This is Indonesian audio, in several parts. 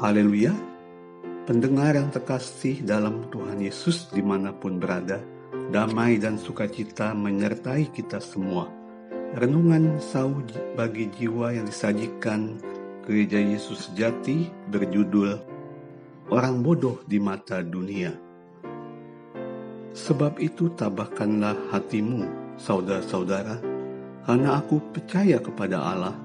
Haleluya. Pendengar yang terkasih dalam Tuhan Yesus di mana pun berada, damai dan sukacita menyertai kita semua. Renungan sau bagi jiwa yang disajikan Gereja Yesus Sejati berjudul Orang Bodoh di Mata Dunia. Sebab itu tabahkanlah hatimu, saudara-saudara, karena aku percaya kepada Allah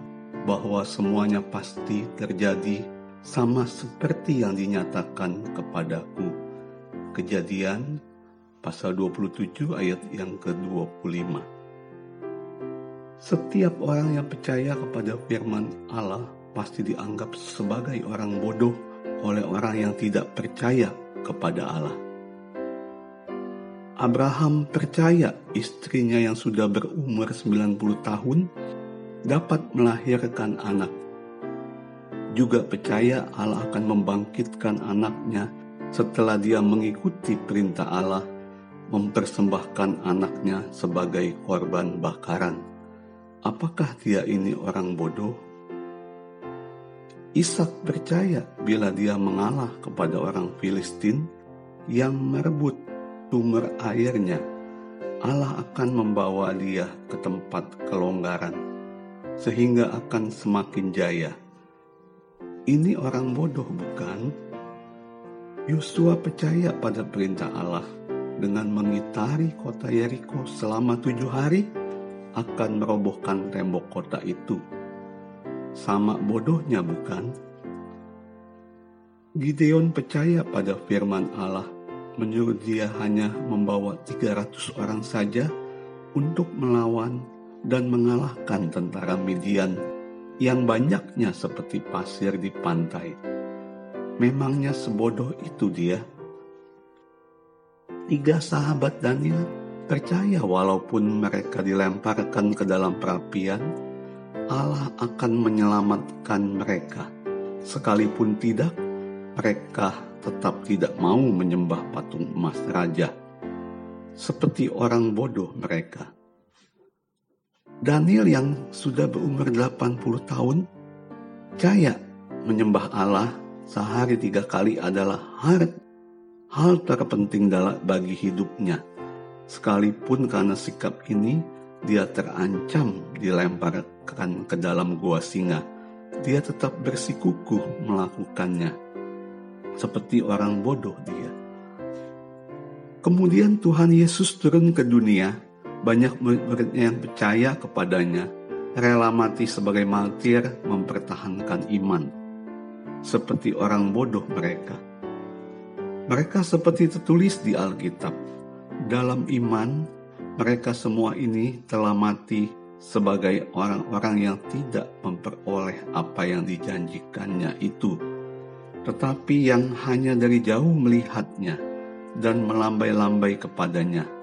bahwa semuanya pasti terjadi sama seperti yang dinyatakan kepadaku. Kejadian pasal 27 ayat yang ke-25. Setiap orang yang percaya kepada firman Allah pasti dianggap sebagai orang bodoh oleh orang yang tidak percaya kepada Allah. Abraham percaya istrinya yang sudah berumur 90 tahun dapat melahirkan anak juga percaya Allah akan membangkitkan anaknya setelah dia mengikuti perintah Allah mempersembahkan anaknya sebagai korban bakaran. Apakah dia ini orang bodoh? Ishak percaya bila dia mengalah kepada orang Filistin yang merebut sumber airnya, Allah akan membawa dia ke tempat kelonggaran, sehingga akan semakin jaya ini orang bodoh bukan? Yosua percaya pada perintah Allah dengan mengitari kota Yeriko selama tujuh hari akan merobohkan tembok kota itu. Sama bodohnya bukan? Gideon percaya pada firman Allah menyuruh dia hanya membawa 300 orang saja untuk melawan dan mengalahkan tentara Midian yang banyaknya seperti pasir di pantai. Memangnya sebodoh itu dia? Tiga sahabat Daniel percaya walaupun mereka dilemparkan ke dalam perapian, Allah akan menyelamatkan mereka. Sekalipun tidak, mereka tetap tidak mau menyembah patung emas raja. Seperti orang bodoh mereka Daniel yang sudah berumur 80 tahun, percaya menyembah Allah sehari tiga kali adalah hal, hal terpenting dalam bagi hidupnya. Sekalipun karena sikap ini, dia terancam dilemparkan ke dalam gua singa. Dia tetap bersikukuh melakukannya. Seperti orang bodoh dia. Kemudian Tuhan Yesus turun ke dunia banyak murid-muridnya yang percaya kepadanya, rela mati sebagai martir mempertahankan iman. Seperti orang bodoh mereka. Mereka seperti tertulis di Alkitab. Dalam iman, mereka semua ini telah mati sebagai orang-orang yang tidak memperoleh apa yang dijanjikannya itu, tetapi yang hanya dari jauh melihatnya dan melambai-lambai kepadanya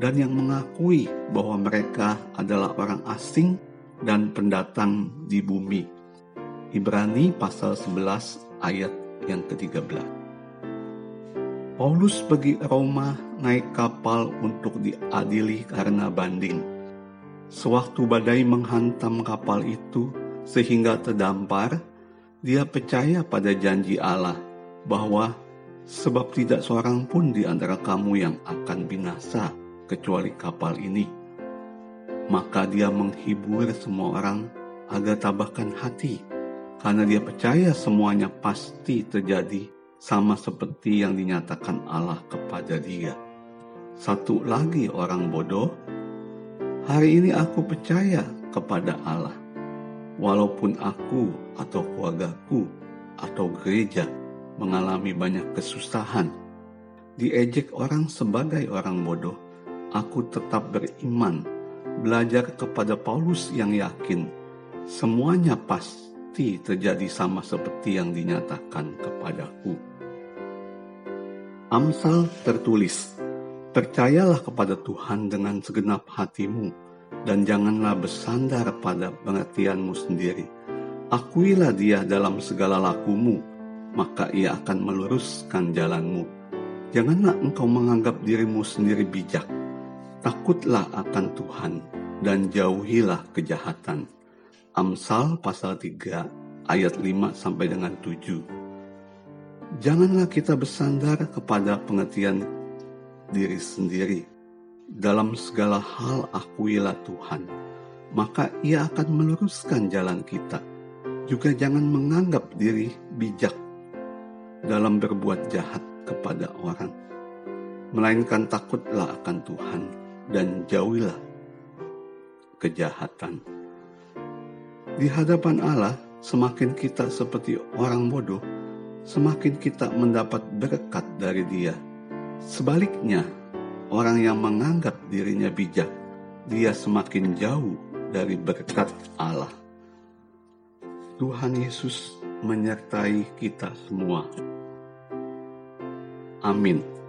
dan yang mengakui bahwa mereka adalah orang asing dan pendatang di bumi. Ibrani pasal 11 ayat yang ke-13. Paulus pergi Roma naik kapal untuk diadili karena banding. Sewaktu badai menghantam kapal itu sehingga terdampar, dia percaya pada janji Allah bahwa sebab tidak seorang pun di antara kamu yang akan binasa, kecuali kapal ini. Maka dia menghibur semua orang agar tabahkan hati, karena dia percaya semuanya pasti terjadi sama seperti yang dinyatakan Allah kepada dia. Satu lagi orang bodoh, hari ini aku percaya kepada Allah. Walaupun aku atau keluargaku atau gereja mengalami banyak kesusahan, diejek orang sebagai orang bodoh, aku tetap beriman, belajar kepada Paulus yang yakin semuanya pasti terjadi sama seperti yang dinyatakan kepadaku. Amsal tertulis, Percayalah kepada Tuhan dengan segenap hatimu, dan janganlah bersandar pada pengertianmu sendiri. Akuilah dia dalam segala lakumu, maka ia akan meluruskan jalanmu. Janganlah engkau menganggap dirimu sendiri bijak, Takutlah akan Tuhan dan jauhilah kejahatan. Amsal pasal 3 ayat 5 sampai dengan 7. Janganlah kita bersandar kepada pengertian diri sendiri. Dalam segala hal akuilah Tuhan, maka ia akan meluruskan jalan kita. Juga jangan menganggap diri bijak dalam berbuat jahat kepada orang. Melainkan takutlah akan Tuhan dan jauhilah kejahatan. Di hadapan Allah, semakin kita seperti orang bodoh, semakin kita mendapat berkat dari Dia. Sebaliknya, orang yang menganggap dirinya bijak, dia semakin jauh dari berkat Allah. Tuhan Yesus menyertai kita semua. Amin.